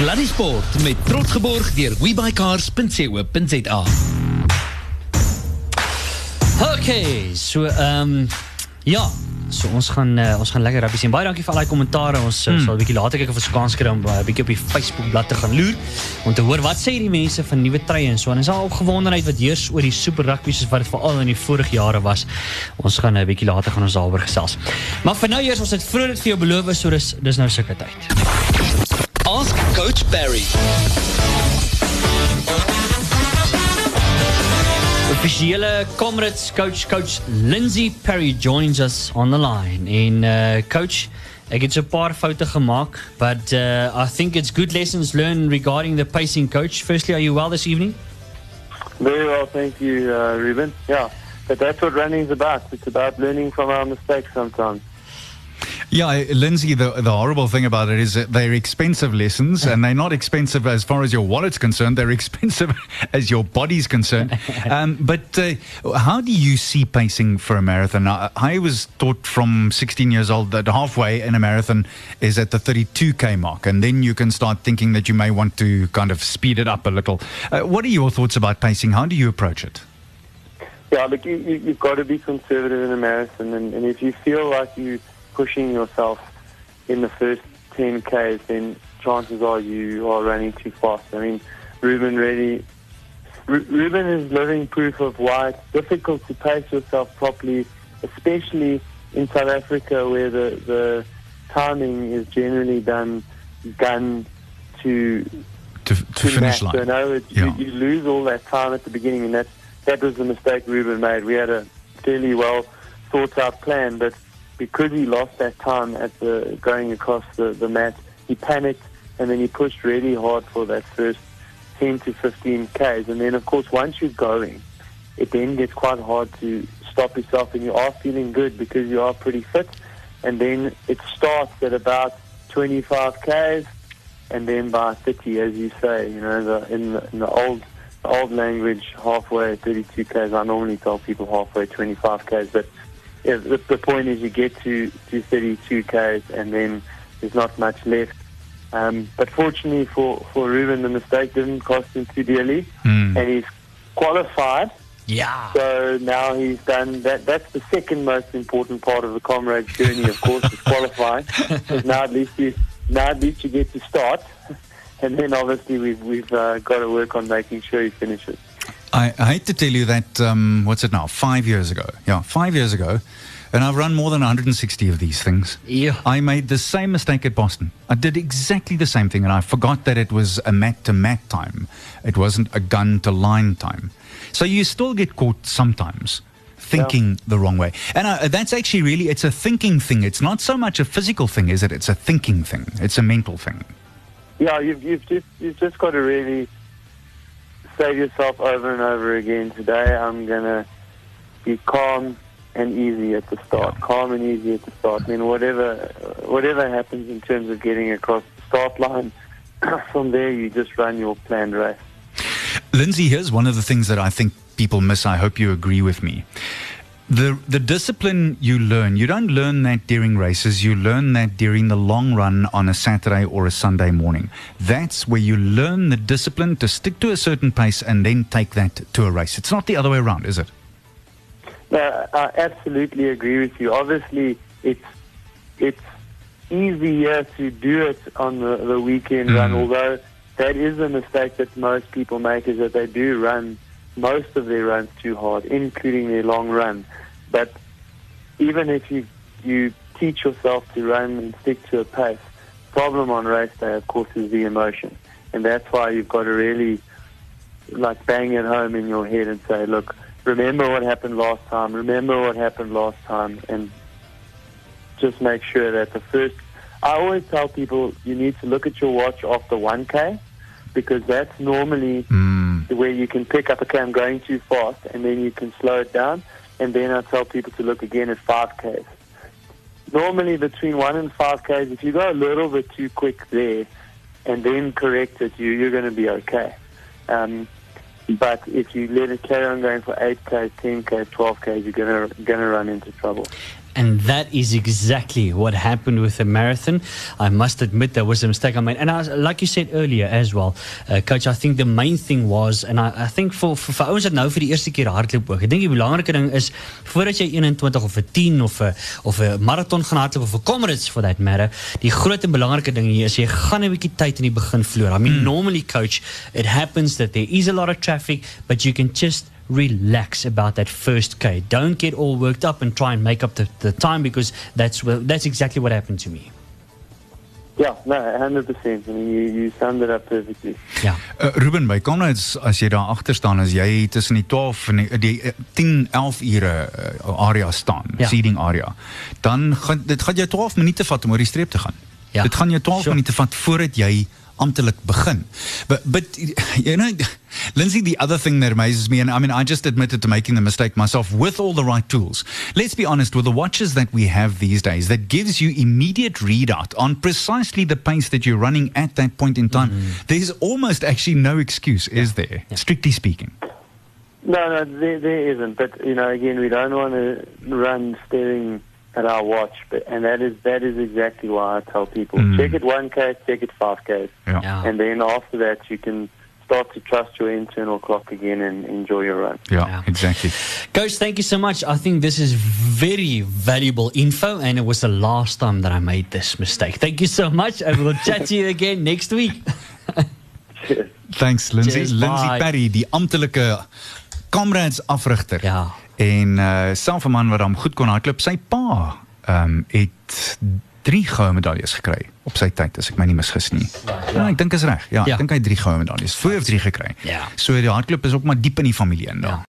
Sluddy Sport met trots geborg deur webuycars.co.za. Okay, so ehm um, ja, so ons gaan uh, ons gaan lekker rugby sien. Baie dankie vir al die kommentare. Ons uh, sal 'n bietjie later kyk of ons kans kry om 'n uh, bietjie op die Facebook bladsy te gaan loer om te hoor wat sê die mense van nuwe treye en so. En is al opgewondenheid wat heers oor die super rugby soos wat dit veral in die vorige jare was. Ons gaan 'n uh, bietjie later gaan ons daaroor gesels. Maar vir nou eers ons het vroeër dit vir jou beloof so dis dis nou sulke tyd. Ask Coach Parry. Officiële Comrades coach coach Lindsay Parry joins us on the line. En uh coach, ek het so 'n paar foute gemaak, but uh I think it's good lessons learned regarding the pacing coach. Firstly, are you well this evening? Very well, thank you, uh, Ruben. Yeah, but that's what running is about. It's about learning from our mistakes sometimes. Yeah, Lindsay, the, the horrible thing about it is that they're expensive lessons and they're not expensive as far as your wallet's concerned. They're expensive as your body's concerned. Um, but uh, how do you see pacing for a marathon? I, I, was taught from 16 years old that halfway in a marathon is at the 32K mark. And then you can start thinking that you may want to kind of speed it up a little. Uh, what are your thoughts about pacing? How do you approach it? Yeah, look, you, you, have got to be conservative in a marathon. And, and if you feel like you pushing yourself in the first 10 Ks, then chances are you are running too fast. I mean, Ruben really, Ruben is living proof of why it's difficult to pace yourself properly, especially in South Africa where the, the timing is generally done gun to to, to, to finish line. So no, yeah. you, you lose all that time at the beginning, and that that was the mistake Ruben made. We had a fairly well thought out plan, but because he lost that time at the going across the, the mat, he panicked and then he pushed really hard for that first 10 to 15 Ks. And then, of course, once you're going, it then gets quite hard to stop yourself and you are feeling good because you are pretty fit. And then it starts at about 25 Ks and then by 30, as you say, you know, the, in, the, in the old the old language, halfway 32 Ks. I normally tell people halfway 25 Ks, but yeah, the, the point is you get to, to 32 Ks and then there's not much left. Um, but fortunately for, for Ruben, the mistake didn't cost him too dearly, mm. and he's qualified. Yeah. So now he's done that. That's the second most important part of the comrades journey, of course, is qualifying. Because now at least you now at least you get to start, and then obviously we've we've uh, got to work on making sure he finishes. I, I hate to tell you that, um, what's it now, five years ago. Yeah, five years ago. And I've run more than 160 of these things. Yeah. I made the same mistake at Boston. I did exactly the same thing, and I forgot that it was a mat to mat time. It wasn't a gun to line time. So you still get caught sometimes thinking yeah. the wrong way. And uh, that's actually really, it's a thinking thing. It's not so much a physical thing, is it? It's a thinking thing. It's a mental thing. Yeah, you've, you've, just, you've just got to really say to yourself over and over again, today I'm going to be calm and easy at the start. Yeah. Calm and easy at the start. I mean, whatever, whatever happens in terms of getting across the start line, from there you just run your planned race. Lindsay, here's one of the things that I think people miss. I hope you agree with me the the discipline you learn you don't learn that during races you learn that during the long run on a saturday or a sunday morning. That's where you learn the discipline to stick to a certain pace and then take that to a race. It's not the other way around is it? No, i absolutely agree with you. Obviously it's it's easier to do it on the, the weekend mm. run although that is a mistake that most people make is that they do run most of their runs too hard, including their long run. But even if you you teach yourself to run and stick to a pace, problem on race day, of course, is the emotion, and that's why you've got to really like bang it home in your head and say, look, remember what happened last time, remember what happened last time, and just make sure that the first. I always tell people you need to look at your watch after 1K because that's normally mm. where you can pick up, okay, I'm going too fast, and then you can slow it down. And then I tell people to look again at 5Ks. Normally between 1 and 5Ks, if you go a little bit too quick there and then correct it, you, you're going to be okay. Um, but if you let it carry on going for 8Ks, 10Ks, 12Ks, you're going to, going to run into trouble. And that is exactly what happened with the marathon. I must admit there was a mistake I made. And I, like you said earlier as well, uh, Coach, I think the main thing was, and I, I think for, for, for ouens dat nou vir die eerste keer hardloop ook, ek dink die belangrike ding is, voordat jy 21 of 'n 10 of 'n of 'n marathon gaan hardloop of 'n Comrades for that matter, die groot en belangrike ding hier is jy gaan 'n bietjie tyd in die begin verloor. I mean, mm. normally coach, it happens that there is a lot of traffic, but you can just relax about that first K. Don't get all worked up and try and make up the, the time because that's well, that's exactly what happened to me. Yeah, no, 100%. I mean, you, you summed it up perfectly. Ja. Uh, Ruben, by Comrades as jy daar agter staan as jy tussen die 12 en die, die uh, 10 11 ure uh, area staan, Ja. seeding area. Dan gaan dit gaan jou 12 minute vat om oor die streep te gaan. Ja. Dit gaan jou 12 Sure. minute vat voordat jy amptelik begin. But but you know Lindsay the other thing that amazes me and I mean I just admitted to making the mistake myself with all the right tools. Let's be honest with the watches that we have these days that gives you immediate readout on precisely the pace that you're running at that point in time. There's almost actually no excuse is there strictly speaking. No, no, there, there isn't. But you know, again, we don't want to run staring at our watch. But and that is that is exactly why I tell people Mm. check it one k, check it five k, Ja. Ja. and then after that you can start to trust your internal clock again and enjoy your run. Ja, Ja. exactly. Coach, thank you so much. I think this is very valuable info, and it was the last time that I made this mistake. Thank you so much, and we'll chat to you again next week. Thanks Lindsay. Cheers, Lindsay bye. Perry, die amptelike Comrades afrigter. Ja. En uh self 'n man wat hom goed kon hardloop, sy pa ehm um, het drie goue medaljes gekry op sy tyd as ek my nie misgis nie. Ja, ek dink is reg. Ja, Ja. ek dink hy het drie goue medaljes. Twee of drie gekry. Ja. So die hardloop is ook maar diep in die familie in. Ja.